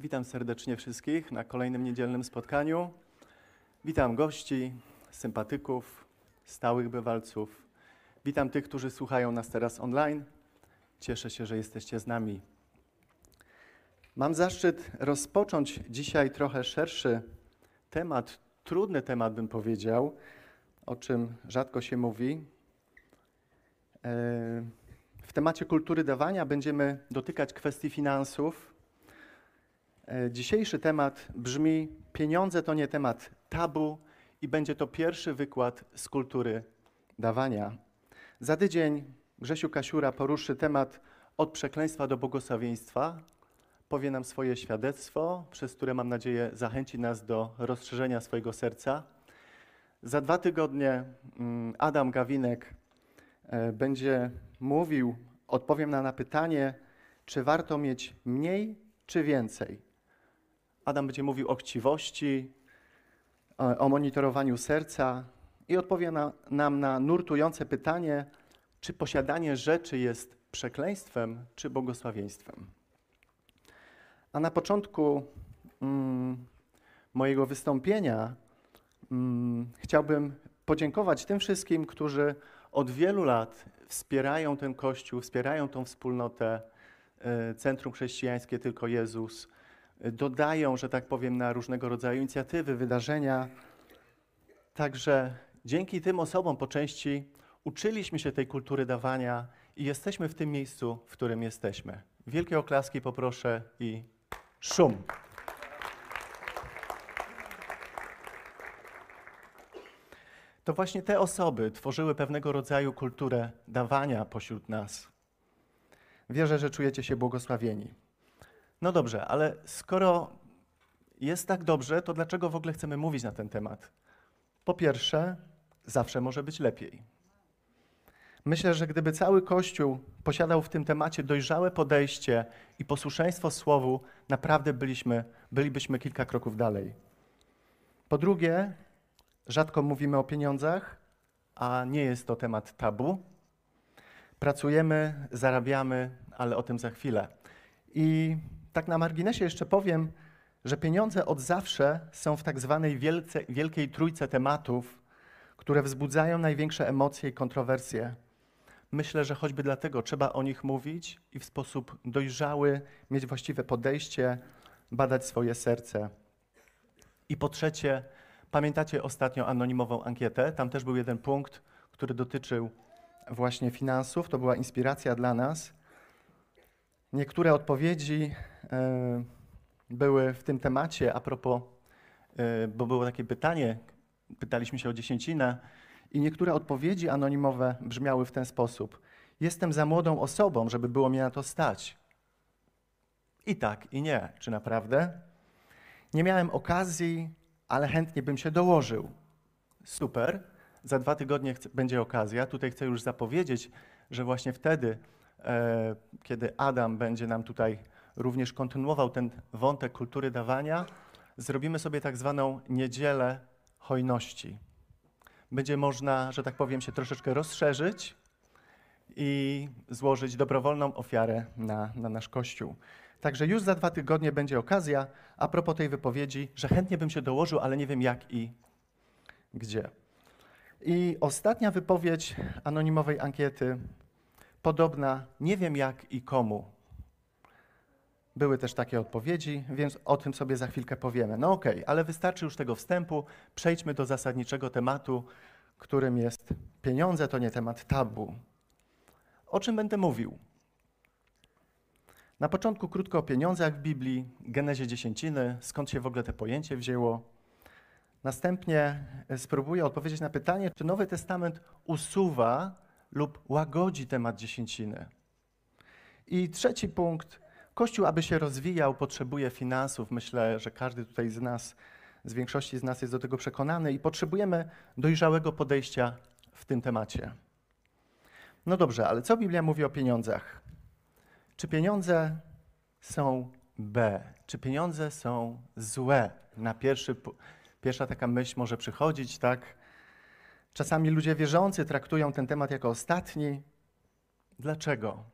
Witam serdecznie wszystkich na kolejnym niedzielnym spotkaniu. Witam gości, sympatyków, stałych bywalców. Witam tych, którzy słuchają nas teraz online. Cieszę się, że jesteście z nami. Mam zaszczyt rozpocząć dzisiaj trochę szerszy temat, trudny temat bym powiedział, o czym rzadko się mówi. E, w temacie kultury dawania będziemy dotykać kwestii finansów. E, dzisiejszy temat brzmi: Pieniądze to nie temat tabu, i będzie to pierwszy wykład z kultury dawania. Za tydzień Grzesiu Kasiura poruszy temat od przekleństwa do błogosławieństwa. Powie nam swoje świadectwo, przez które mam nadzieję zachęci nas do rozszerzenia swojego serca. Za dwa tygodnie mm, Adam Gawinek e, będzie mówił, odpowiem na, na pytanie, czy warto mieć mniej czy więcej. Adam będzie mówił o chciwości, o monitorowaniu serca i odpowie na, nam na nurtujące pytanie, czy posiadanie rzeczy jest przekleństwem czy błogosławieństwem. A na początku mm, mojego wystąpienia mm, chciałbym podziękować tym wszystkim, którzy od wielu lat wspierają ten Kościół, wspierają tą wspólnotę e, Centrum Chrześcijańskie Tylko Jezus, dodają, że tak powiem, na różnego rodzaju inicjatywy, wydarzenia. Także dzięki tym osobom po części uczyliśmy się tej kultury dawania i jesteśmy w tym miejscu, w którym jesteśmy. Wielkie oklaski poproszę i szum. To właśnie te osoby tworzyły pewnego rodzaju kulturę dawania pośród nas. Wierzę, że czujecie się błogosławieni. No dobrze, ale skoro jest tak dobrze, to dlaczego w ogóle chcemy mówić na ten temat? Po pierwsze, zawsze może być lepiej. Myślę, że gdyby cały Kościół posiadał w tym temacie dojrzałe podejście i posłuszeństwo Słowu, naprawdę byliśmy, bylibyśmy kilka kroków dalej. Po drugie, rzadko mówimy o pieniądzach, a nie jest to temat tabu. Pracujemy, zarabiamy, ale o tym za chwilę. I tak na marginesie jeszcze powiem, że pieniądze od zawsze są w tak zwanej wielce, wielkiej trójce tematów, które wzbudzają największe emocje i kontrowersje. Myślę, że choćby dlatego trzeba o nich mówić i w sposób dojrzały mieć właściwe podejście, badać swoje serce. I po trzecie, pamiętacie ostatnio anonimową ankietę? Tam też był jeden punkt, który dotyczył właśnie finansów. To była inspiracja dla nas. Niektóre odpowiedzi były w tym temacie a propos, e, bo było takie pytanie, pytaliśmy się o dziesięcinę i niektóre odpowiedzi anonimowe brzmiały w ten sposób. Jestem za młodą osobą, żeby było mnie na to stać. I tak, i nie. Czy naprawdę? Nie miałem okazji, ale chętnie bym się dołożył. Super. Za dwa tygodnie będzie okazja. Tutaj chcę już zapowiedzieć, że właśnie wtedy E, kiedy Adam będzie nam tutaj również kontynuował ten wątek kultury dawania, zrobimy sobie tak zwaną niedzielę hojności. Będzie można, że tak powiem, się troszeczkę rozszerzyć i złożyć dobrowolną ofiarę na, na nasz Kościół. Także już za dwa tygodnie będzie okazja, a propos tej wypowiedzi, że chętnie bym się dołożył, ale nie wiem jak i gdzie. I ostatnia wypowiedź anonimowej ankiety podobna, nie wiem jak i komu. Były też takie odpowiedzi, więc o tym sobie za chwilkę powiemy. No okej, okay, ale wystarczy już tego wstępu. Przejdźmy do zasadniczego tematu, którym jest pieniądze to nie temat tabu. O czym będę mówił? Na początku krótko o pieniądzach w Biblii, genezie dziesięciny, skąd się w ogóle to pojęcie wzięło. Następnie spróbuję odpowiedzieć na pytanie, czy Nowy Testament usuwa lub łagodzi temat dziesięciny. I trzeci punkt. Kościół, aby się rozwijał, potrzebuje finansów. Myślę, że każdy tutaj z nas, z większości z nas jest do tego przekonany i potrzebujemy dojrzałego podejścia w tym temacie. No dobrze, ale co Biblia mówi o pieniądzach? Czy pieniądze są B? Czy pieniądze są złe? Na pierwszy, pierwsza taka myśl może przychodzić, tak? Czasami ludzie wierzący traktują ten temat jako ostatni. Dlaczego?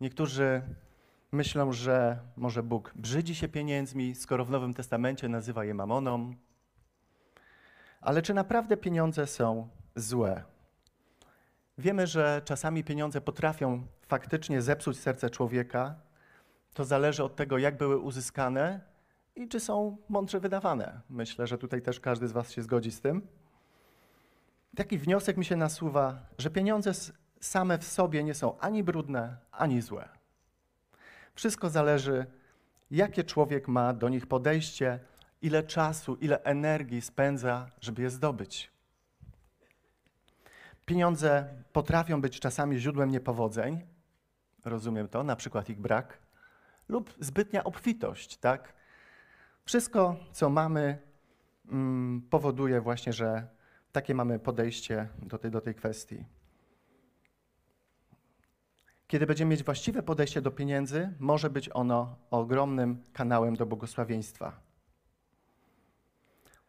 Niektórzy myślą, że może Bóg brzydzi się pieniędzmi, skoro w Nowym Testamencie nazywa je mamoną. Ale czy naprawdę pieniądze są złe? Wiemy, że czasami pieniądze potrafią faktycznie zepsuć serce człowieka. To zależy od tego, jak były uzyskane i czy są mądrze wydawane. Myślę, że tutaj też każdy z Was się zgodzi z tym. Taki wniosek mi się nasuwa, że pieniądze same w sobie nie są ani brudne, ani złe. Wszystko zależy, jakie człowiek ma do nich podejście, ile czasu, ile energii spędza, żeby je zdobyć. Pieniądze potrafią być czasami źródłem niepowodzeń, rozumiem to, na przykład ich brak, lub zbytnia obfitość, tak? Wszystko, co mamy, mm, powoduje właśnie, że takie mamy podejście do tej, do tej kwestii. Kiedy będziemy mieć właściwe podejście do pieniędzy, może być ono ogromnym kanałem do błogosławieństwa.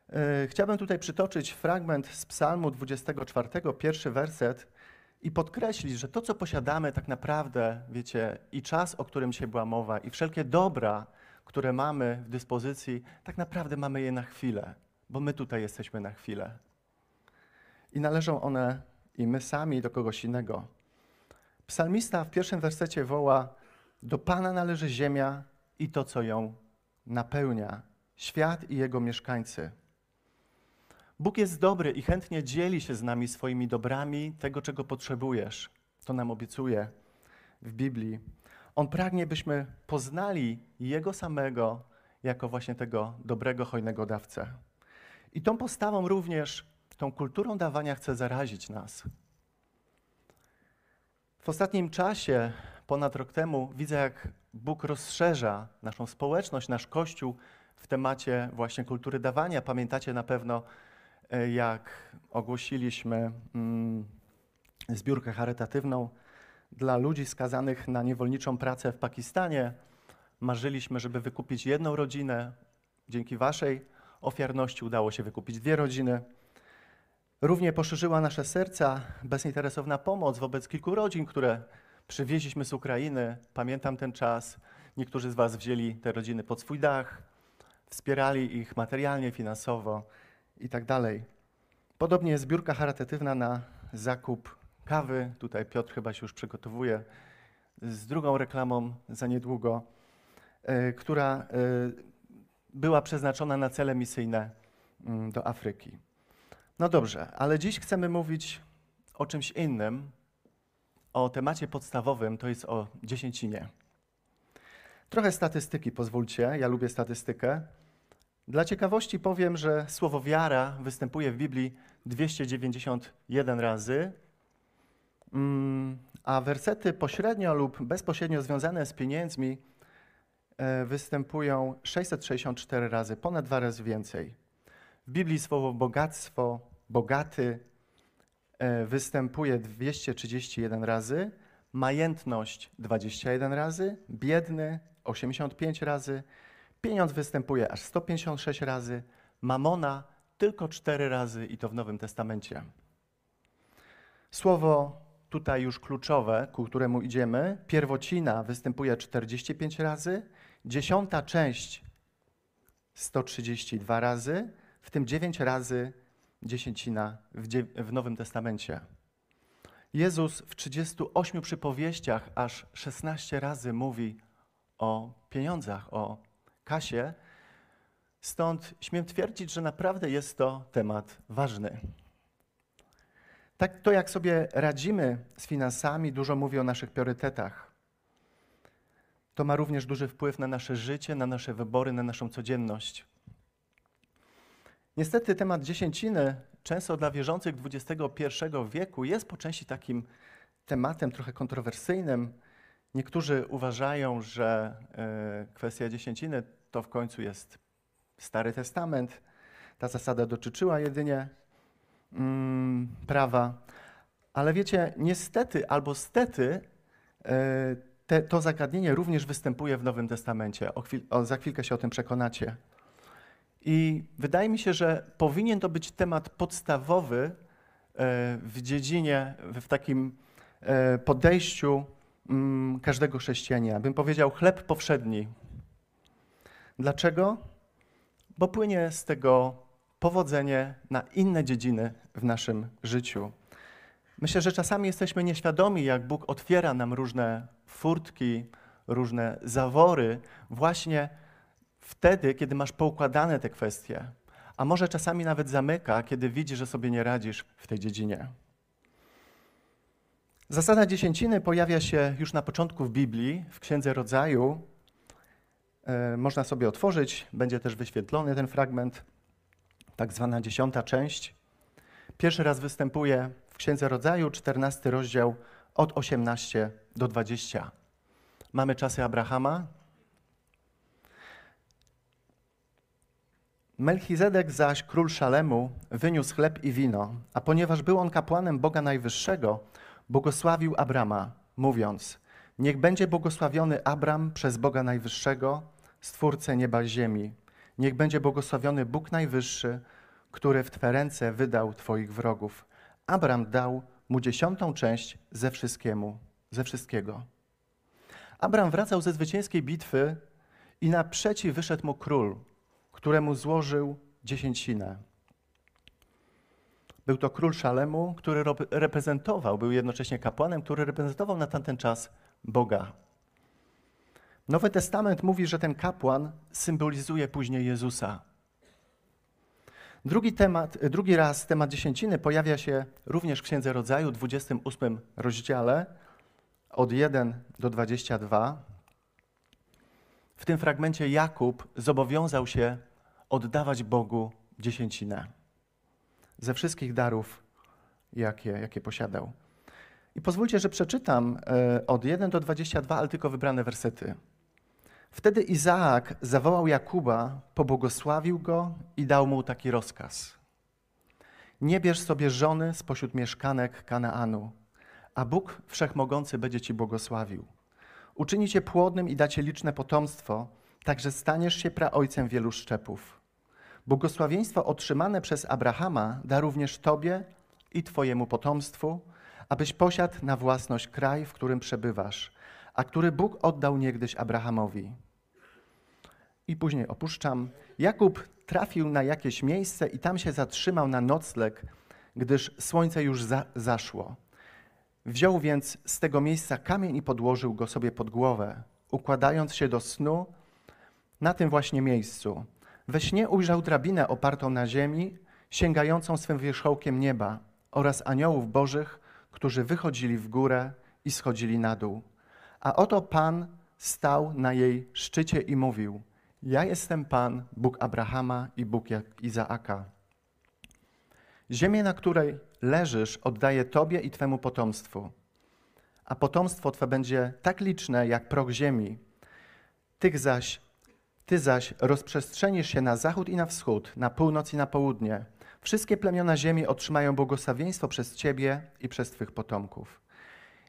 E, chciałbym tutaj przytoczyć fragment z Psalmu 24, pierwszy werset i podkreślić, że to, co posiadamy, tak naprawdę, wiecie, i czas, o którym się była mowa, i wszelkie dobra, które mamy w dyspozycji, tak naprawdę mamy je na chwilę, bo my tutaj jesteśmy na chwilę. I należą one i my sami do kogoś innego. Psalmista w pierwszym wersecie woła: Do Pana należy ziemia i to, co ją napełnia, świat i jego mieszkańcy. Bóg jest dobry i chętnie dzieli się z nami swoimi dobrami, tego, czego potrzebujesz. To nam obiecuje w Biblii. On pragnie, byśmy poznali Jego samego jako właśnie tego dobrego, hojnego dawcę. I tą postawą również, tą kulturą dawania chce zarazić nas. W ostatnim czasie, ponad rok temu, widzę, jak Bóg rozszerza naszą społeczność, nasz Kościół w temacie właśnie kultury dawania. Pamiętacie na pewno, e, jak ogłosiliśmy mm, zbiórkę charytatywną dla ludzi skazanych na niewolniczą pracę w Pakistanie. Marzyliśmy, żeby wykupić jedną rodzinę. Dzięki Waszej ofiarności udało się wykupić dwie rodziny. Równie poszerzyła nasze serca bezinteresowna pomoc wobec kilku rodzin, które przywieźliśmy z Ukrainy. Pamiętam ten czas. Niektórzy z Was wzięli te rodziny pod swój dach, wspierali ich materialnie, finansowo i tak dalej. Podobnie zbiórka charytatywna na zakup kawy. Tutaj Piotr chyba się już przygotowuje z drugą reklamą za niedługo, e, która e, była przeznaczona na cele misyjne mm, do Afryki. No dobrze, ale dziś chcemy mówić o czymś innym, o temacie podstawowym, to jest o dziesięcinie. Trochę statystyki, pozwólcie, ja lubię statystykę. Dla ciekawości powiem, że słowo wiara występuje w Biblii 291 razy, mm, a wersety pośrednio lub bezpośrednio związane z pieniędzmi e, występują 664 razy, ponad dwa razy więcej. W Biblii słowo bogactwo, bogaty e, występuje 231 razy, majętność 21 razy, biedny 85 razy, pieniądz występuje aż 156 razy, mamona tylko 4 razy i to w Nowym Testamencie. Słowo tutaj już kluczowe, ku któremu idziemy, pierwocina występuje 45 razy, dziesiąta część 132 razy, w tym 9 razy dziesięcina w, w Nowym Testamencie. Jezus w 38 przypowieściach aż 16 razy mówi o pieniądzach, o kasie. Stąd śmiem twierdzić, że naprawdę jest to temat ważny. Tak to, jak sobie radzimy z finansami, dużo mówi o naszych priorytetach. To ma również duży wpływ na nasze życie, na nasze wybory, na naszą codzienność. Niestety temat dziesięciny często dla wierzących XXI wieku jest po części takim tematem trochę kontrowersyjnym. Niektórzy uważają, że e, kwestia dziesięciny to w końcu jest Stary Testament. Ta zasada dotyczyła jedynie mm, prawa. Ale wiecie, niestety albo stety e, te, to zagadnienie również występuje w Nowym Testamencie. O chwil, o, za chwilkę się o tym przekonacie. I wydaje mi się, że powinien to być temat podstawowy e, w dziedzinie, w takim e, podejściu mm, każdego chrześcijanina. Bym powiedział chleb powszedni. Dlaczego? Bo płynie z tego powodzenie na inne dziedziny w naszym życiu. Myślę, że czasami jesteśmy nieświadomi, jak Bóg otwiera nam różne furtki, różne zawory, właśnie wtedy, kiedy masz poukładane te kwestie. A może czasami nawet zamyka, kiedy widzi, że sobie nie radzisz w tej dziedzinie. Zasada dziesięciny pojawia się już na początku w Biblii, w Księdze Rodzaju. E, można sobie otworzyć, będzie też wyświetlony ten fragment, tak zwana dziesiąta część. Pierwszy raz występuje w Księdze Rodzaju, 14 rozdział od 18 do 20. Mamy czasy Abrahama. Melchizedek zaś, król Szalemu, wyniósł chleb i wino, a ponieważ był on kapłanem Boga Najwyższego, błogosławił Abrama, mówiąc: Niech będzie błogosławiony Abram przez Boga Najwyższego, Stwórcę nieba i ziemi. Niech będzie błogosławiony Bóg Najwyższy, który w Twe ręce wydał Twoich wrogów. Abram dał mu dziesiątą część ze wszystkiemu, ze wszystkiego. Abram wracał ze zwycięskiej bitwy i naprzeciw wyszedł mu król, któremu złożył dziesięcinę. Był to król Szalemu, który reprezentował, był jednocześnie kapłanem, który reprezentował na tamten czas Boga. Nowy Testament mówi, że ten kapłan symbolizuje później Jezusa. Drugi, temat, drugi raz temat dziesięciny pojawia się również w Księdze Rodzaju, 28 rozdziale, od 1 do 22. W tym fragmencie Jakub zobowiązał się oddawać Bogu dziesięcinę ze wszystkich darów, jakie, jakie posiadał. I pozwólcie, że przeczytam e, od 1 do 22, ale tylko wybrane wersety. Wtedy Izaak zawołał Jakuba, pobłogosławił go i dał mu taki rozkaz. Nie bierz sobie żony spośród mieszkanek Kanaanu, a Bóg Wszechmogący będzie ci błogosławił. Uczyni cię płodnym i dacie liczne potomstwo, tak że staniesz się praojcem wielu szczepów. Błogosławieństwo otrzymane przez Abrahama da również tobie i twojemu potomstwu, abyś posiadł na własność kraj, w którym przebywasz, a który Bóg oddał niegdyś Abrahamowi. I później opuszczam. Jakub trafił na jakieś miejsce i tam się zatrzymał na nocleg, gdyż słońce już za zaszło. Wziął więc z tego miejsca kamień i podłożył go sobie pod głowę, układając się do snu na tym właśnie miejscu. We śnie ujrzał drabinę opartą na ziemi, sięgającą swym wierzchołkiem nieba oraz aniołów bożych, którzy wychodzili w górę i schodzili na dół. A oto Pan stał na jej szczycie i mówił: Ja jestem Pan, Bóg Abrahama i Bóg Izaaka. Ziemię, na której leżysz, oddaję Tobie i Twemu potomstwu. A potomstwo Twe będzie tak liczne jak proch ziemi. Tych zaś, ty zaś rozprzestrzenisz się na zachód i na wschód, na północ i na południe. Wszystkie plemiona ziemi otrzymają błogosławieństwo przez Ciebie i przez Twych potomków.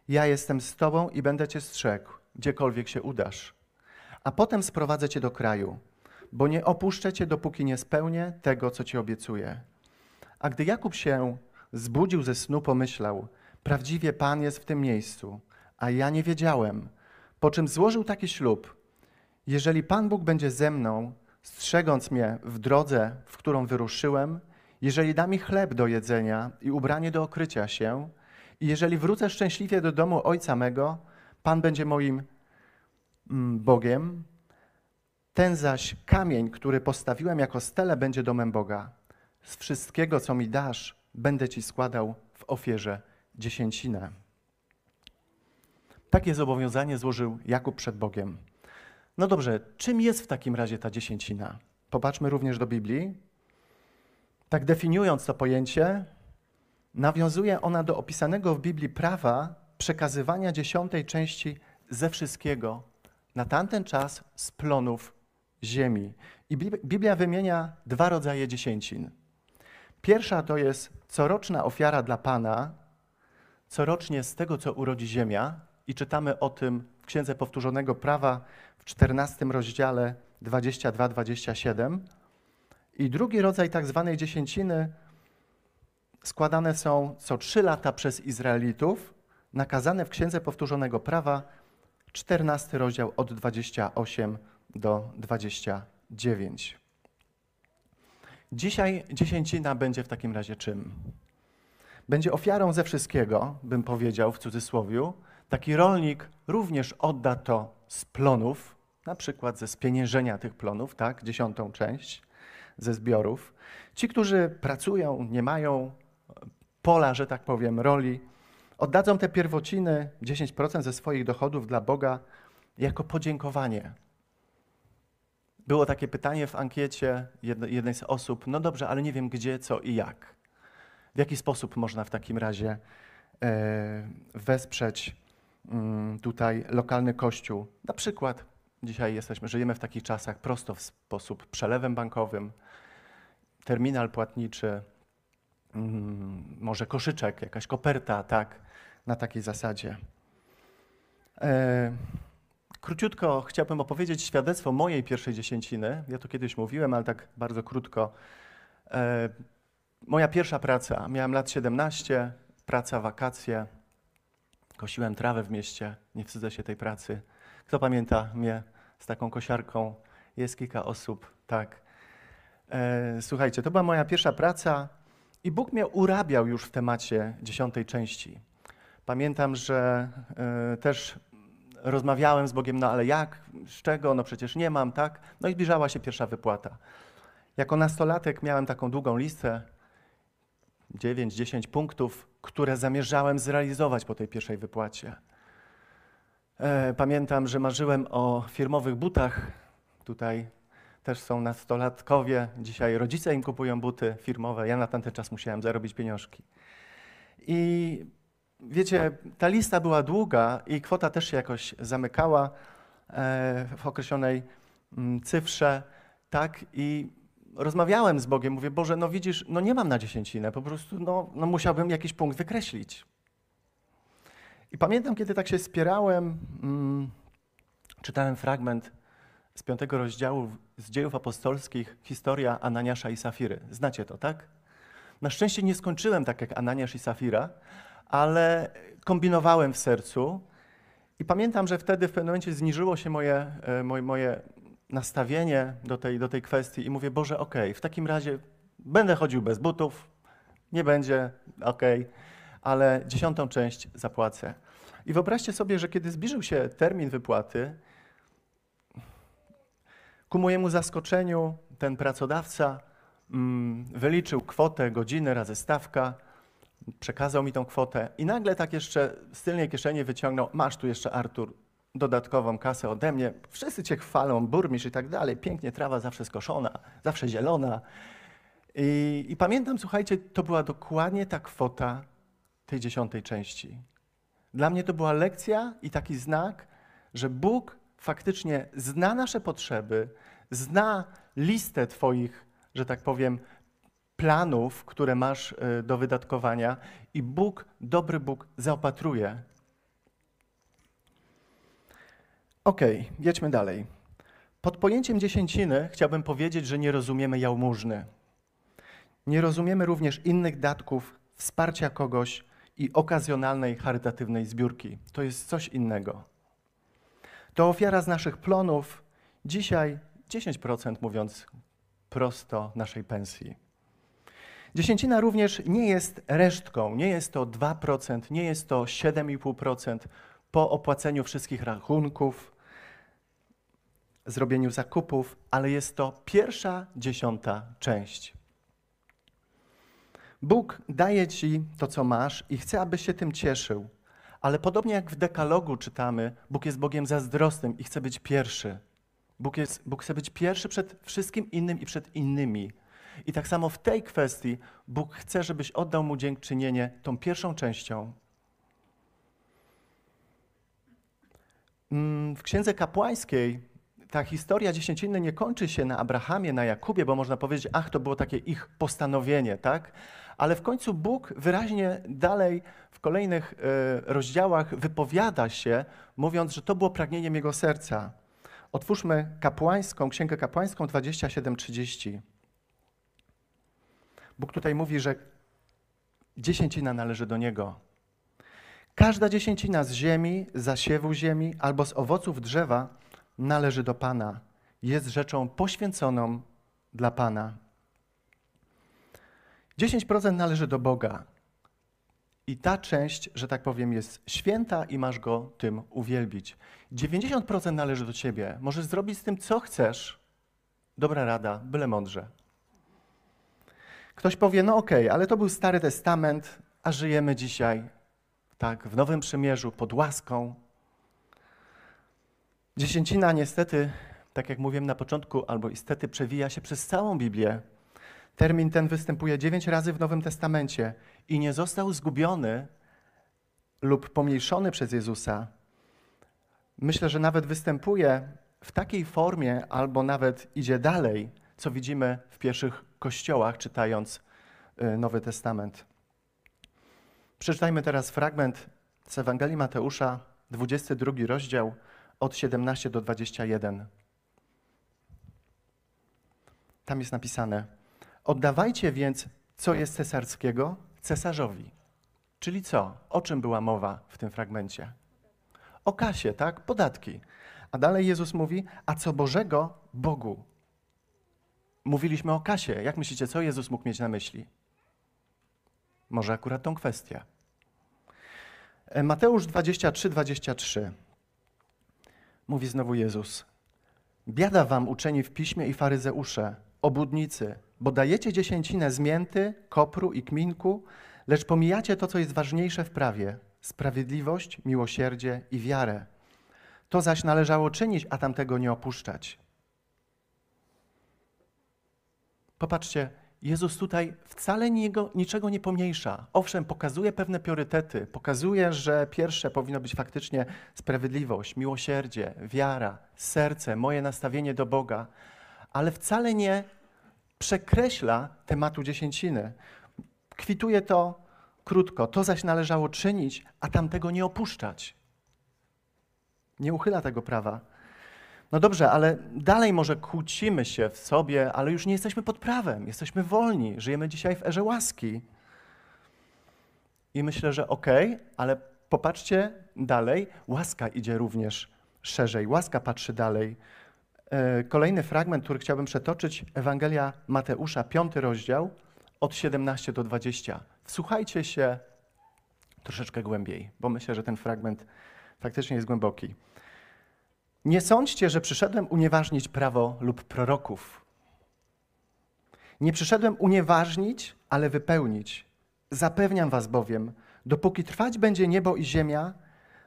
Ja jestem z Tobą i będę Cię strzegł, gdziekolwiek się udasz. A potem sprowadzę Cię do kraju, bo nie opuszczę Cię, dopóki nie spełnię tego, co Ci obiecuję. A gdy Jakub się zbudził ze snu, pomyślał, prawdziwie Pan jest w tym miejscu, a ja nie wiedziałem, po czym złożył taki ślub. Jeżeli Pan Bóg będzie ze mną, strzegąc mnie w drodze, w którą wyruszyłem, jeżeli da mi chleb do jedzenia i ubranie do okrycia się, i jeżeli wrócę szczęśliwie do domu Ojca mego, Pan będzie moim mm, Bogiem, ten zaś kamień, który postawiłem jako stele, będzie domem Boga. Z wszystkiego, co mi dasz, będę ci składał w ofierze dziesięcinę. Takie zobowiązanie złożył Jakub przed Bogiem. No dobrze, czym jest w takim razie ta dziesięcina? Popatrzmy również do Biblii. Tak definiując to pojęcie, nawiązuje ona do opisanego w Biblii prawa przekazywania dziesiątej części ze wszystkiego na tamten czas z plonów ziemi. I Biblia wymienia dwa rodzaje dziesięcin. Pierwsza to jest coroczna ofiara dla Pana, corocznie z tego, co urodzi ziemia, i czytamy o tym Księdze Powtórzonego Prawa w 14 rozdziale 22-27. I drugi rodzaj tak zwanej dziesięciny składane są co trzy lata przez Izraelitów nakazane w Księdze Powtórzonego Prawa, 14 rozdział od 28 do 29. Dzisiaj dziesięcina będzie w takim razie czym? Będzie ofiarą ze wszystkiego, bym powiedział w cudzysłowiu. Taki rolnik również odda to z plonów, na przykład ze spieniężenia tych plonów, tak, dziesiątą część ze zbiorów. Ci, którzy pracują, nie mają pola, że tak powiem, roli, oddadzą te pierwociny, 10% ze swoich dochodów dla Boga jako podziękowanie. Było takie pytanie w ankiecie jednej z osób, no dobrze, ale nie wiem gdzie, co i jak. W jaki sposób można w takim razie e, wesprzeć tutaj lokalny kościół? Na przykład dzisiaj jesteśmy, żyjemy w takich czasach prosto w sposób przelewem bankowym, terminal płatniczy, mm, może koszyczek, jakaś koperta, tak, na takiej zasadzie. E, króciutko chciałbym opowiedzieć świadectwo mojej pierwszej dziesięciny. Ja to kiedyś mówiłem, ale tak bardzo krótko. E, moja pierwsza praca, miałem lat 17, praca, wakacje. Kosiłem trawę w mieście, nie wstydzę się tej pracy. Kto pamięta mnie z taką kosiarką? Jest kilka osób, tak. E, słuchajcie, to była moja pierwsza praca i Bóg mnie urabiał już w temacie dziesiątej części. Pamiętam, że e, też rozmawiałem z Bogiem, no ale jak, z czego, no przecież nie mam, tak? No i zbliżała się pierwsza wypłata. Jako nastolatek miałem taką długą listę, 9-10 punktów, które zamierzałem zrealizować po tej pierwszej wypłacie. E, pamiętam, że marzyłem o firmowych butach. Tutaj też są nastolatkowie. Dzisiaj rodzice im kupują buty firmowe. Ja na tamten czas musiałem zarobić pieniążki. I wiecie, ta lista była długa i kwota też się jakoś zamykała e, w określonej mm, cyfrze, tak? I rozmawiałem z Bogiem, mówię, Boże, no widzisz, no nie mam na dziesięcinę, po prostu no, no musiałbym jakiś punkt wykreślić. I pamiętam, kiedy tak się spierałem, mm, czytałem fragment z piątego rozdziału z dziejów apostolskich, historia Ananiasza i Safiry. Znacie to, tak? Na szczęście nie skończyłem tak jak Ananiasz i Safira, ale kombinowałem w sercu i pamiętam, że wtedy w pewnym momencie zniżyło się moje, e, moje, moje nastawienie do tej, do tej kwestii i mówię, Boże, okej, okay, w takim razie będę chodził bez butów, nie będzie, okej, okay, ale dziesiątą część zapłacę. I wyobraźcie sobie, że kiedy zbliżył się termin wypłaty, ku mojemu zaskoczeniu ten pracodawca mm, wyliczył kwotę, godzinę razy stawka, przekazał mi tą kwotę i nagle tak jeszcze z tylnej kieszeni wyciągnął, masz tu jeszcze Artur dodatkową kasę ode mnie, wszyscy cię chwalą, burmistrz i tak dalej, pięknie, trawa zawsze skoszona, zawsze zielona. I, I, pamiętam, słuchajcie, to była dokładnie ta kwota tej dziesiątej części. Dla mnie to była lekcja i taki znak, że Bóg faktycznie zna nasze potrzeby, zna listę Twoich, że tak powiem, planów, które masz e, do wydatkowania i Bóg, dobry Bóg, zaopatruje. Ok, jedźmy dalej. Pod pojęciem dziesięciny chciałbym powiedzieć, że nie rozumiemy jałmużny. Nie rozumiemy również innych datków, wsparcia kogoś i okazjonalnej charytatywnej zbiórki. To jest coś innego. To ofiara z naszych plonów, dzisiaj 10% mówiąc prosto naszej pensji. Dziesięcina również nie jest resztką, nie jest to 2%, nie jest to 7,5% po opłaceniu wszystkich rachunków, zrobieniu zakupów, ale jest to pierwsza dziesiąta część. Bóg daje ci to, co masz i chce, abyś się tym cieszył. Ale podobnie jak w dekalogu czytamy, Bóg jest Bogiem zazdrosnym i chce być pierwszy. Bóg, jest, Bóg chce być pierwszy przed wszystkim innym i przed innymi. I tak samo w tej kwestii Bóg chce, żebyś oddał Mu dziękczynienie tą pierwszą częścią. W Księdze Kapłańskiej ta historia dziesięciny nie kończy się na Abrahamie, na Jakubie, bo można powiedzieć, ach, to było takie ich postanowienie, tak? Ale w końcu Bóg wyraźnie dalej w kolejnych y, rozdziałach wypowiada się, mówiąc, że to było pragnieniem jego serca. Otwórzmy kapłańską, Księgę Kapłańską 27:30. Bóg tutaj mówi, że dziesięcina należy do Niego. Każda dziesięcina z ziemi, zasiewu ziemi albo z owoców drzewa należy do Pana. Jest rzeczą poświęconą dla Pana. 10% należy do Boga. I ta część, że tak powiem, jest święta i masz go tym uwielbić. 90% należy do ciebie. Możesz zrobić z tym, co chcesz. Dobra rada, byle mądrze. Ktoś powie, no okej, okay, ale to był Stary Testament, a żyjemy dzisiaj, tak, w Nowym Przymierzu, pod łaską. Dziesięcina niestety, tak jak mówiłem na początku, albo istety przewija się przez całą Biblię. Termin ten występuje dziewięć razy w Nowym Testamencie i nie został zgubiony lub pomniejszony przez Jezusa. Myślę, że nawet występuje w takiej formie, albo nawet idzie dalej, co widzimy w pierwszych kościołach, czytając y, Nowy Testament. Przeczytajmy teraz fragment z Ewangelii Mateusza, 22 rozdział, od 17 do 21. Tam jest napisane: Oddawajcie więc, co jest cesarskiego, cesarzowi. Czyli co? O czym była mowa w tym fragmencie? O kasie, tak? Podatki. A dalej Jezus mówi, a co Bożego, Bogu. Mówiliśmy o kasie. Jak myślicie, co Jezus mógł mieć na myśli? Może akurat tą kwestię. E, Mateusz 23, 23. Mówi znowu Jezus. Biada wam uczeni w piśmie i faryzeusze, obudnicy, bo dajecie dziesięcinę z mięty, kopru i kminku, lecz pomijacie to, co jest ważniejsze w prawie sprawiedliwość, miłosierdzie i wiarę. To zaś należało czynić, a tamtego nie opuszczać. Popatrzcie, Jezus tutaj wcale niego, niczego nie pomniejsza. Owszem, pokazuje pewne priorytety, pokazuje, że pierwsze powinno być faktycznie sprawiedliwość, miłosierdzie, wiara, serce, moje nastawienie do Boga, ale wcale nie przekreśla tematu dziesięciny. Kwituje to krótko, to zaś należało czynić, a tamtego nie opuszczać. Nie uchyla tego prawa. No dobrze, ale dalej może kłócimy się w sobie, ale już nie jesteśmy pod prawem, jesteśmy wolni, żyjemy dzisiaj w erze łaski. I myślę, że okej, okay, ale popatrzcie dalej, łaska idzie również szerzej, łaska patrzy dalej. E, kolejny fragment, który chciałbym przetoczyć, Ewangelia Mateusza, piąty rozdział, od 17 do 20. Wsłuchajcie się troszeczkę głębiej, bo myślę, że ten fragment faktycznie jest głęboki. Nie sądźcie, że przyszedłem unieważnić prawo lub proroków. Nie przyszedłem unieważnić, ale wypełnić. Zapewniam was bowiem, dopóki trwać będzie niebo i ziemia,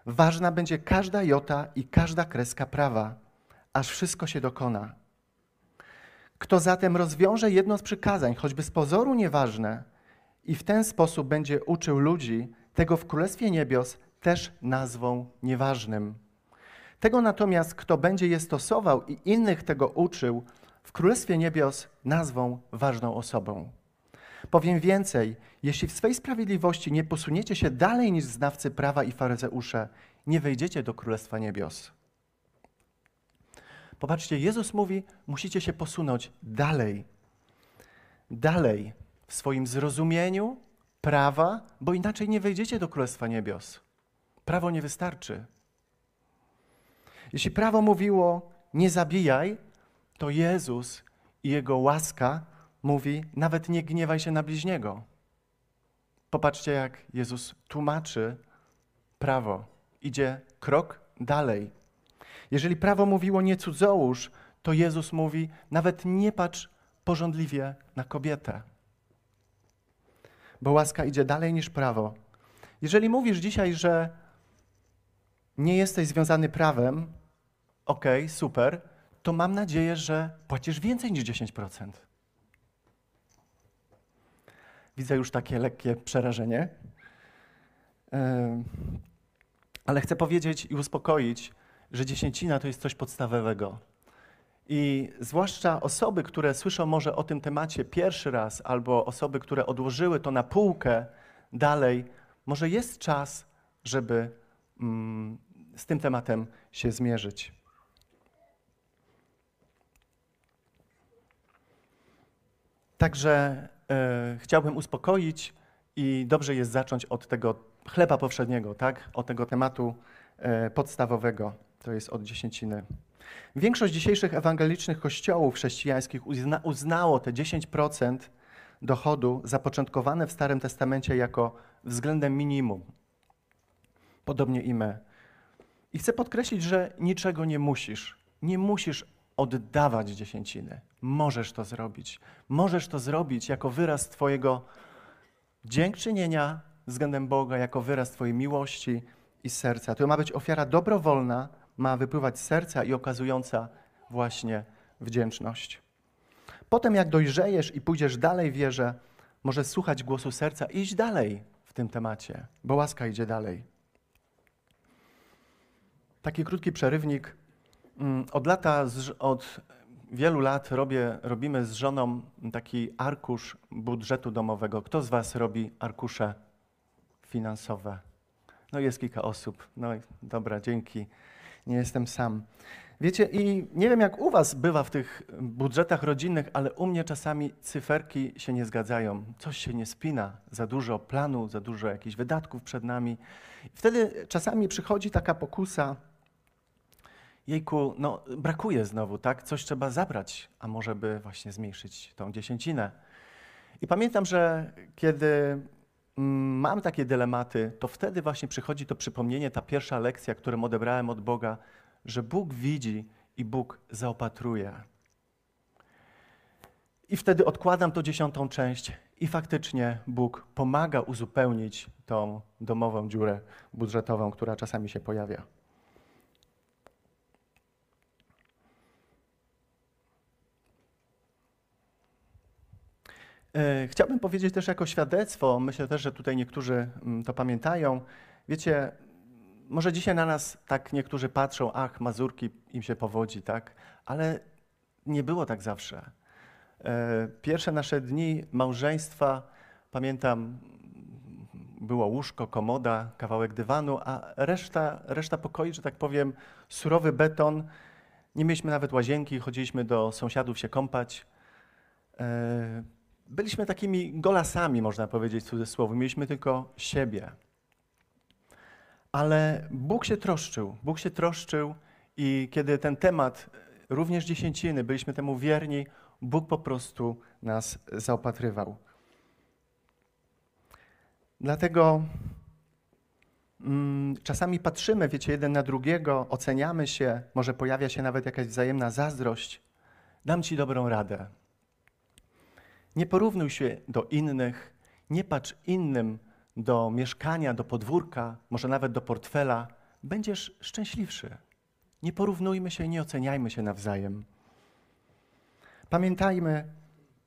ważna będzie każda jota i każda kreska prawa, aż wszystko się dokona. Kto zatem rozwiąże jedno z przykazań, choćby z pozoru nieważne, i w ten sposób będzie uczył ludzi, tego w Królestwie Niebios też nazwą nieważnym. Tego natomiast, kto będzie je stosował i innych tego uczył, w Królestwie Niebios nazwą ważną osobą. Powiem więcej, jeśli w swej sprawiedliwości nie posuniecie się dalej niż znawcy prawa i faryzeusze, nie wejdziecie do Królestwa Niebios. Popatrzcie, Jezus mówi, musicie się posunąć dalej. Dalej w swoim zrozumieniu prawa, bo inaczej nie wejdziecie do Królestwa Niebios. Prawo nie wystarczy. Jeśli prawo mówiło nie zabijaj, to Jezus i Jego łaska mówi nawet nie gniewaj się na bliźniego. Popatrzcie, jak Jezus tłumaczy prawo. Idzie krok dalej. Jeżeli prawo mówiło nie cudzołóż, to Jezus mówi nawet nie patrz porządliwie na kobietę. Bo łaska idzie dalej niż prawo. Jeżeli mówisz dzisiaj, że nie jesteś związany prawem, ok, super, to mam nadzieję, że płacisz więcej niż 10%. Widzę już takie lekkie przerażenie. Ale chcę powiedzieć i uspokoić, że dziesięcina to jest coś podstawowego. I zwłaszcza osoby, które słyszą może o tym temacie pierwszy raz, albo osoby, które odłożyły to na półkę dalej, może jest czas, żeby mm, z tym tematem się zmierzyć. Także e, chciałbym uspokoić I dobrze jest zacząć od tego chleba powszedniego, tak? Od tego tematu e, podstawowego, to jest od dziesięciny. Większość dzisiejszych ewangelicznych kościołów chrześcijańskich uzna, uznało te 10% dochodu zapoczątkowane w Starym Testamencie jako względem minimum. Podobnie i my. I chcę podkreślić, że niczego nie musisz. Nie musisz oddawać dziesięciny. Możesz to zrobić. Możesz to zrobić jako wyraz Twojego dziękczynienia względem Boga, jako wyraz Twojej miłości i serca. To ma być ofiara dobrowolna, ma wypływać z serca i okazująca właśnie wdzięczność. Potem, jak dojrzejesz i pójdziesz dalej w wierze, możesz słuchać głosu serca i iść dalej w tym temacie, bo łaska idzie dalej. Taki krótki przerywnik. Mm, od lata, od wielu lat robię, robimy z żoną taki arkusz budżetu domowego. Kto z Was robi arkusze finansowe? No jest kilka osób. No dobra, dzięki. Nie jestem sam. Wiecie, i nie wiem jak u Was bywa w tych budżetach rodzinnych, ale u mnie czasami cyferki się nie zgadzają. Coś się nie spina, za dużo planu, za dużo jakichś wydatków przed nami. Wtedy czasami przychodzi taka pokusa, jejku, no brakuje znowu, tak? Coś trzeba zabrać, a może by właśnie zmniejszyć tą dziesięcinę. I pamiętam, że kiedy mm, mam takie dylematy, to wtedy właśnie przychodzi to przypomnienie, ta pierwsza lekcja, którą odebrałem od Boga, że Bóg widzi i Bóg zaopatruje. I wtedy odkładam to dziesiątą część i faktycznie Bóg pomaga uzupełnić tą domową dziurę budżetową, która czasami się pojawia. Chciałbym powiedzieć też jako świadectwo, myślę też, że tutaj niektórzy mm, to pamiętają. Wiecie, może dzisiaj na nas tak niektórzy patrzą, ach, Mazurki im się powodzi, tak? Ale nie było tak zawsze. E, pierwsze nasze dni małżeństwa, pamiętam, było łóżko, komoda, kawałek dywanu, a reszta, reszta pokoi, że tak powiem, surowy beton. Nie mieliśmy nawet łazienki, chodziliśmy do sąsiadów się kąpać. E, byliśmy takimi golasami, można powiedzieć w cudzysłowie. Mieliśmy tylko siebie. Ale Bóg się troszczył. Bóg się troszczył i kiedy ten temat, również dziesięciny, byliśmy temu wierni, Bóg po prostu nas zaopatrywał. Dlatego mm, czasami patrzymy, wiecie, jeden na drugiego, oceniamy się, może pojawia się nawet jakaś wzajemna zazdrość. Dam Ci dobrą radę. Nie porównuj się do innych, nie patrz innym do mieszkania, do podwórka, może nawet do portfela, będziesz szczęśliwszy. Nie porównujmy się nie oceniajmy się nawzajem. Pamiętajmy,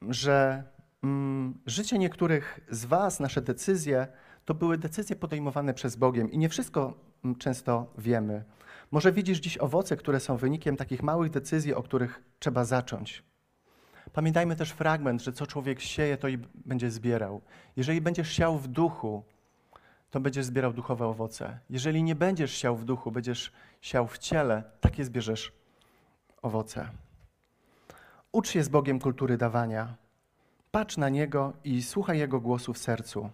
że mm, życie niektórych z Was, nasze decyzje, to były decyzje podejmowane przez Bogiem i nie wszystko mm, często wiemy. Może widzisz dziś owoce, które są wynikiem takich małych decyzji, o których trzeba zacząć. Pamiętajmy też fragment, że co człowiek sieje, to i będzie zbierał. Jeżeli będziesz siał w duchu, to będziesz zbierał duchowe owoce. Jeżeli nie będziesz siał w duchu, będziesz siał w ciele, takie zbierzesz owoce. Ucz się z Bogiem kultury dawania. Patrz na Niego i słuchaj Jego głosu w sercu.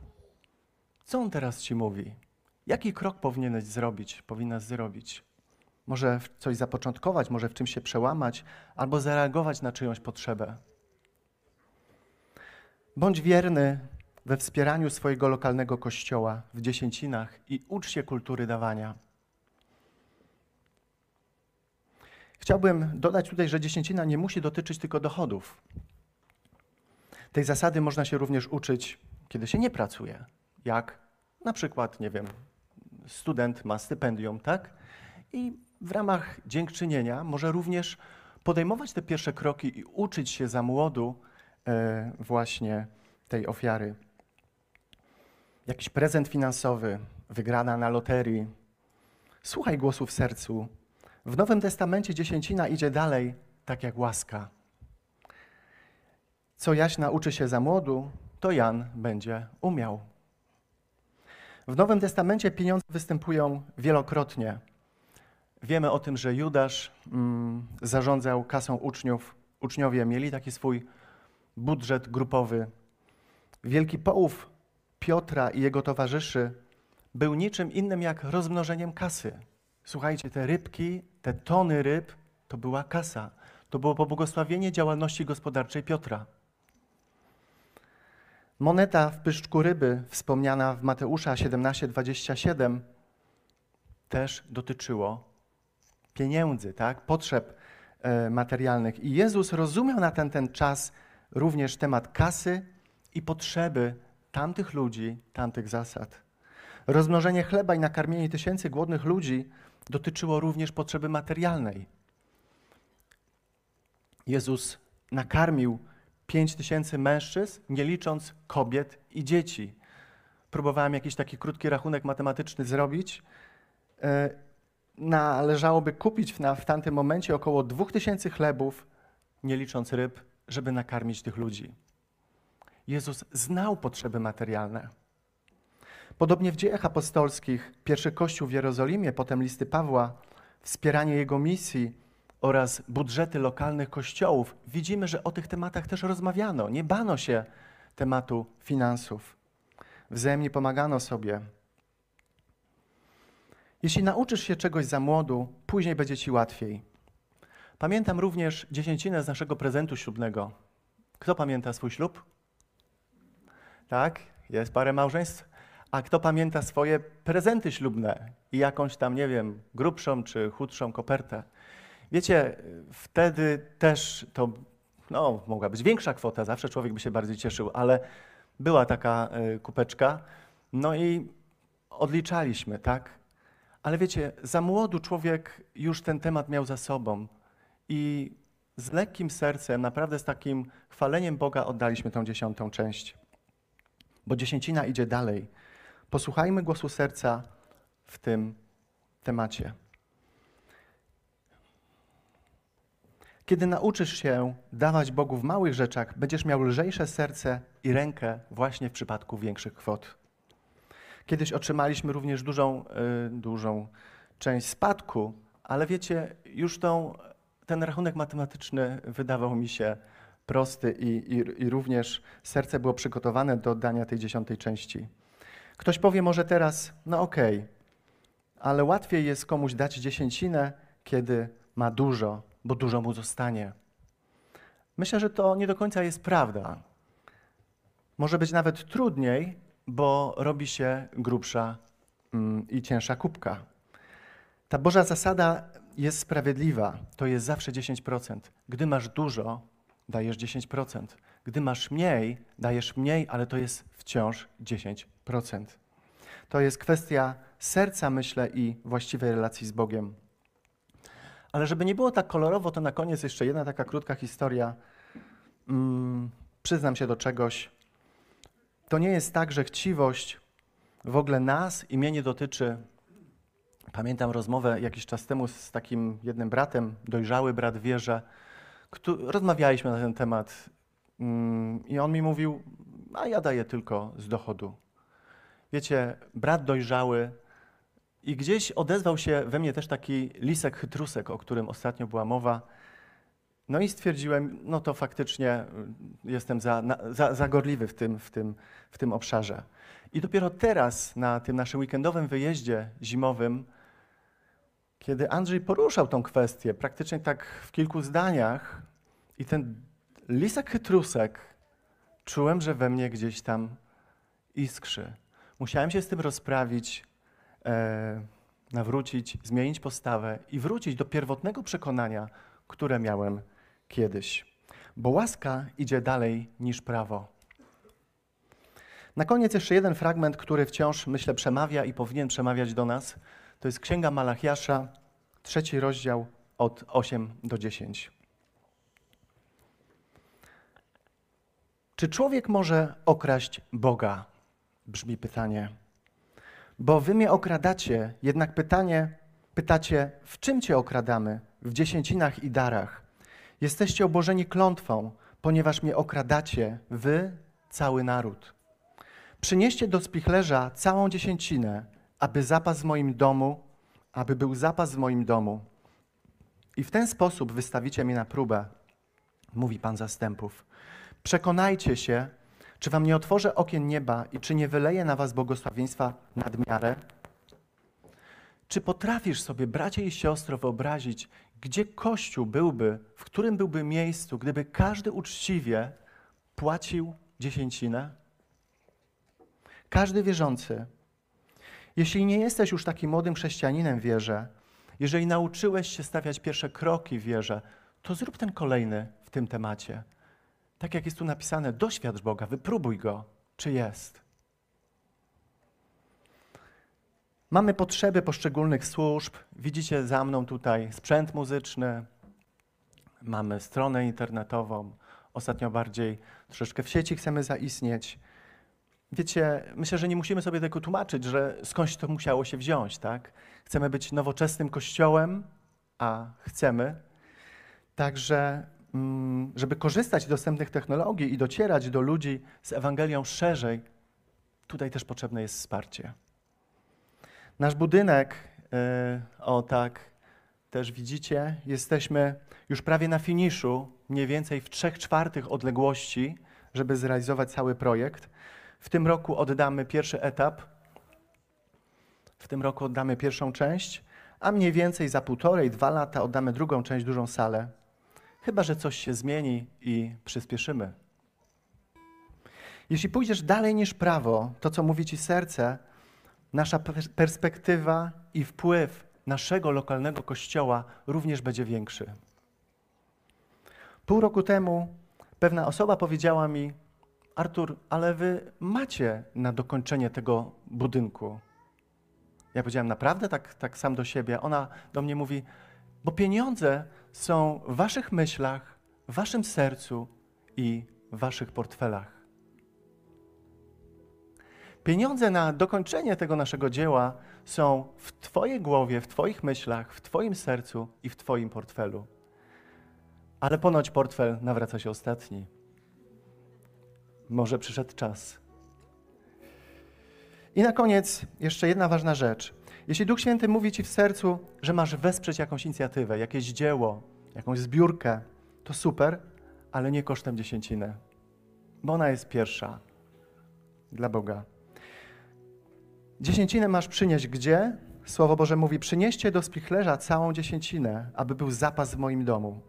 Co On teraz Ci mówi? Jaki krok powinieneś zrobić, powinnaś zrobić? Może coś zapoczątkować, może w czymś się przełamać, albo zareagować na czyjąś potrzebę. Bądź wierny we wspieraniu swojego lokalnego kościoła w dziesięcinach i ucz się kultury dawania. Chciałbym dodać tutaj, że dziesięcina nie musi dotyczyć tylko dochodów. Tej zasady można się również uczyć, kiedy się nie pracuje. Jak na przykład, nie wiem, student ma stypendium, tak? I w ramach dziękczynienia może również podejmować te pierwsze kroki i uczyć się za młodu właśnie tej ofiary. Jakiś prezent finansowy, wygrana na loterii. Słuchaj głosu w sercu. W Nowym Testamencie dziesięcina idzie dalej, tak jak łaska. Co Jaś nauczy się za młodu, to Jan będzie umiał. W Nowym Testamencie pieniądze występują wielokrotnie. Wiemy o tym, że Judasz mm, zarządzał kasą uczniów. Uczniowie mieli taki swój budżet grupowy. Wielki połów Piotra i jego towarzyszy był niczym innym jak rozmnożeniem kasy. Słuchajcie, te rybki, te tony ryb, to była kasa. To było pobłogosławienie działalności gospodarczej Piotra. Moneta w pyszczku ryby, wspomniana w Mateusza 17:27, też dotyczyło pieniędzy, tak? potrzeb e, materialnych. I Jezus rozumiał na ten, ten czas również temat kasy i potrzeby tamtych ludzi, tamtych zasad. Rozmnożenie chleba i nakarmienie tysięcy głodnych ludzi dotyczyło również potrzeby materialnej. Jezus nakarmił pięć tysięcy mężczyzn, nie licząc kobiet i dzieci. Próbowałem jakiś taki krótki rachunek matematyczny zrobić. E, należałoby kupić w, w tamtym momencie około dwóch tysięcy chlebów, nie licząc ryb, żeby nakarmić tych ludzi. Jezus znał potrzeby materialne. Podobnie w dziejach apostolskich, pierwszy kościół w Jerozolimie, potem listy Pawła, wspieranie jego misji oraz budżety lokalnych kościołów, widzimy, że o tych tematach też rozmawiano. Nie bano się tematu finansów. Wzajemnie pomagano sobie. Jeśli nauczysz się czegoś za młodu, później będzie ci łatwiej. Pamiętam również dziesięcinę z naszego prezentu ślubnego. Kto pamięta swój ślub? Tak, jest parę małżeństw. A kto pamięta swoje prezenty ślubne i jakąś tam, nie wiem, grubszą czy chudszą kopertę? Wiecie, wtedy też to no, mogła być większa kwota, zawsze człowiek by się bardziej cieszył, ale była taka y, kupeczka. No i odliczaliśmy, tak? Ale wiecie, za młodu człowiek już ten temat miał za sobą i z lekkim sercem, naprawdę z takim chwaleniem Boga oddaliśmy tą dziesiątą część. Bo dziesięcina idzie dalej. Posłuchajmy głosu serca w tym temacie. Kiedy nauczysz się dawać Bogu w małych rzeczach, będziesz miał lżejsze serce i rękę właśnie w przypadku większych kwot. Kiedyś otrzymaliśmy również dużą, yy, dużą część spadku, ale wiecie, już tą, ten rachunek matematyczny wydawał mi się prosty i, i, i również serce było przygotowane do oddania tej dziesiątej części. Ktoś powie może teraz, no okej, okay, ale łatwiej jest komuś dać dziesięcinę, kiedy ma dużo, bo dużo mu zostanie. Myślę, że to nie do końca jest prawda. Może być nawet trudniej, bo robi się grubsza mm, i cięższa kubka. Ta Boża zasada jest sprawiedliwa. To jest zawsze 10%. Gdy masz dużo, dajesz 10%. Gdy masz mniej, dajesz mniej, ale to jest wciąż 10%. To jest kwestia serca, myślę, i właściwej relacji z Bogiem. Ale żeby nie było tak kolorowo, to na koniec jeszcze jedna taka krótka historia. Hmm, przyznam się do czegoś. To nie jest tak, że chciwość w ogóle nas i mnie nie dotyczy. Pamiętam rozmowę jakiś czas temu z takim jednym bratem, dojrzały brat wierzę. Rozmawialiśmy na ten temat hmm, i on mi mówił, a ja daję tylko z dochodu. Wiecie, brat dojrzały i gdzieś odezwał się we mnie też taki lisek chytrusek, o którym ostatnio była mowa. No i stwierdziłem, no to faktycznie y, jestem za, za, za gorliwy w tym, w, tym, w tym obszarze. I dopiero teraz, na tym naszym weekendowym wyjeździe zimowym, kiedy Andrzej poruszał tą kwestię, praktycznie tak w kilku zdaniach, i ten lisek chytrusek, czułem, że we mnie gdzieś tam iskrzy. Musiałem się z tym rozprawić, e, nawrócić, zmienić postawę i wrócić do pierwotnego przekonania, które miałem kiedyś. Bo łaska idzie dalej niż prawo. Na koniec jeszcze jeden fragment, który wciąż, myślę, przemawia i powinien przemawiać do nas. To jest Księga Malachiasza, trzeci rozdział od 8 do 10. Czy człowiek może okraść Boga? Brzmi pytanie. Bo wy mnie okradacie, jednak pytanie, pytacie, w czym cię okradamy? W dziesięcinach i darach. Jesteście obłożeni klątwą, ponieważ mnie okradacie, wy, cały naród. Przynieście do spichlerza całą dziesięcinę, aby zapas w moim domu, aby był zapas w moim domu. I w ten sposób wystawicie mnie na próbę, mówi Pan zastępów. Przekonajcie się, Czy wam nie otworzę okien nieba i czy nie wyleję na was błogosławieństwa nad miarę? Czy potrafisz sobie, bracie i siostro, wyobrazić, gdzie Kościół byłby, w którym byłby miejscu, gdyby każdy uczciwie płacił dziesięcinę? Każdy wierzący. Jeśli nie jesteś już takim młodym chrześcijaninem w wierze, jeżeli nauczyłeś się stawiać pierwsze kroki w wierze, to zrób ten kolejny w tym temacie. Tak jak jest tu napisane, doświadcz Boga, wypróbuj Go, czy jest. Mamy potrzeby poszczególnych służb. Widzicie za mną tutaj sprzęt muzyczny, mamy stronę internetową. Ostatnio bardziej troszeczkę w sieci chcemy zaistnieć. Wiecie, myślę, że nie musimy sobie tego tłumaczyć, że skądś to musiało się wziąć, tak? Chcemy być nowoczesnym kościołem, a chcemy. Także, mm, żeby korzystać z dostępnych technologii i docierać do ludzi z Ewangelią szerzej, tutaj też potrzebne jest wsparcie. Nasz budynek, yy, o tak, też widzicie, jesteśmy już prawie na finiszu, mniej więcej w trzech czwartych odległości, żeby zrealizować cały projekt. W tym roku oddamy pierwszy etap, w tym roku oddamy pierwszą część, a mniej więcej za półtorej, dwa lata oddamy drugą część, dużą salę. Chyba, że coś się zmieni i przyspieszymy. Jeśli pójdziesz dalej niż prawo, to co mówi ci serce, nasza perspektywa i wpływ naszego lokalnego kościoła również będzie większy. Pół roku temu pewna osoba powiedziała mi: Artur, ale wy macie na dokończenie tego budynku. Ja powiedziałem, naprawdę tak, tak sam do siebie. Ona do mnie mówi, bo pieniądze są w waszych myślach, w waszym sercu i w waszych portfelach. Pieniądze na dokończenie tego naszego dzieła są w Twojej głowie, w Twoich myślach, w Twoim sercu i w Twoim portfelu. Ale ponoć portfel nawraca się ostatni. Może przyszedł czas. I na koniec jeszcze jedna ważna rzecz. Jeśli Duch Święty mówi Ci w sercu, że masz wesprzeć jakąś inicjatywę, jakieś dzieło, jakąś zbiórkę, to super, ale nie kosztem dziesięciny, bo ona jest pierwsza dla Boga. Dziesięcinę masz przynieść gdzie? Słowo Boże mówi: Przynieście do spichlerza całą dziesięcinę, aby był zapas w moim domu.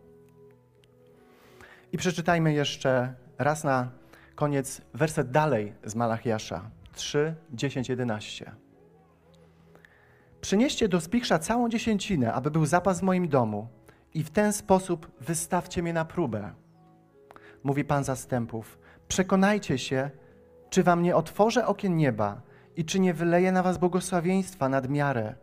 I przeczytajmy jeszcze raz na koniec werset dalej z Malachiasza 3, 10, 11. Przynieście do spichrza całą dziesięcinę, aby był zapas w moim domu, i w ten sposób wystawcie mnie na próbę. Mówi Pan zastępów: Przekonajcie się, czy wam nie otworzę okien nieba i czy nie wyleję na was błogosławieństwa nad miarę.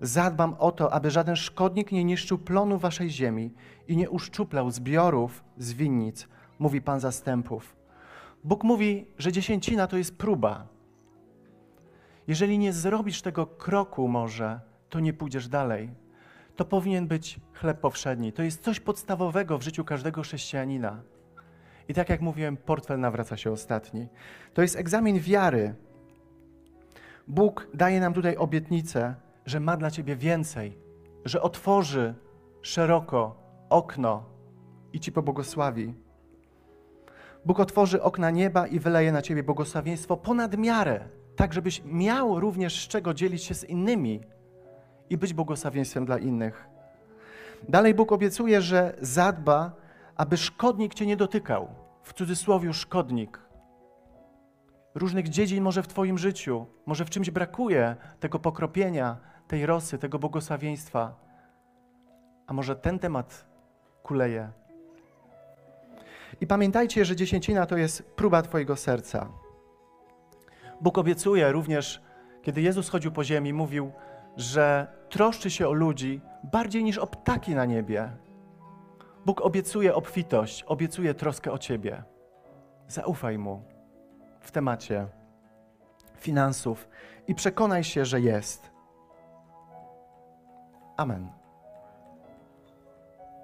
Zadbam o to, aby żaden szkodnik nie niszczył plonu waszej ziemi i nie uszczuplał zbiorów z winnic, mówi Pan zastępów. Bóg mówi, że dziesięcina to jest próba. Jeżeli nie zrobisz tego kroku może, to nie pójdziesz dalej. To powinien być chleb powszedni. To jest coś podstawowego w życiu każdego chrześcijanina. I tak jak mówiłem, portfel nawraca się ostatni. To jest egzamin wiary. Bóg daje nam tutaj obietnicę, że ma dla ciebie więcej, że otworzy szeroko okno i ci pobłogosławi. Bóg otworzy okna nieba i wyleje na ciebie błogosławieństwo ponad miarę, tak żebyś miał również z czego dzielić się z innymi i być błogosławieństwem dla innych. Dalej Bóg obiecuje, że zadba, aby szkodnik cię nie dotykał. W cudzysłowie szkodnik. Różnych dziedzin może w Twoim życiu, może w czymś brakuje tego pokropienia, tej rosy, tego błogosławieństwa. A może ten temat kuleje i pamiętajcie, że dziesięcina to jest próba Twojego serca. Bóg obiecuje również, kiedy Jezus chodził po ziemi, mówił, że troszczy się o ludzi bardziej niż o ptaki na niebie. Bóg obiecuje obfitość, obiecuje troskę o Ciebie. Zaufaj Mu w temacie finansów i przekonaj się, że jest. Amen.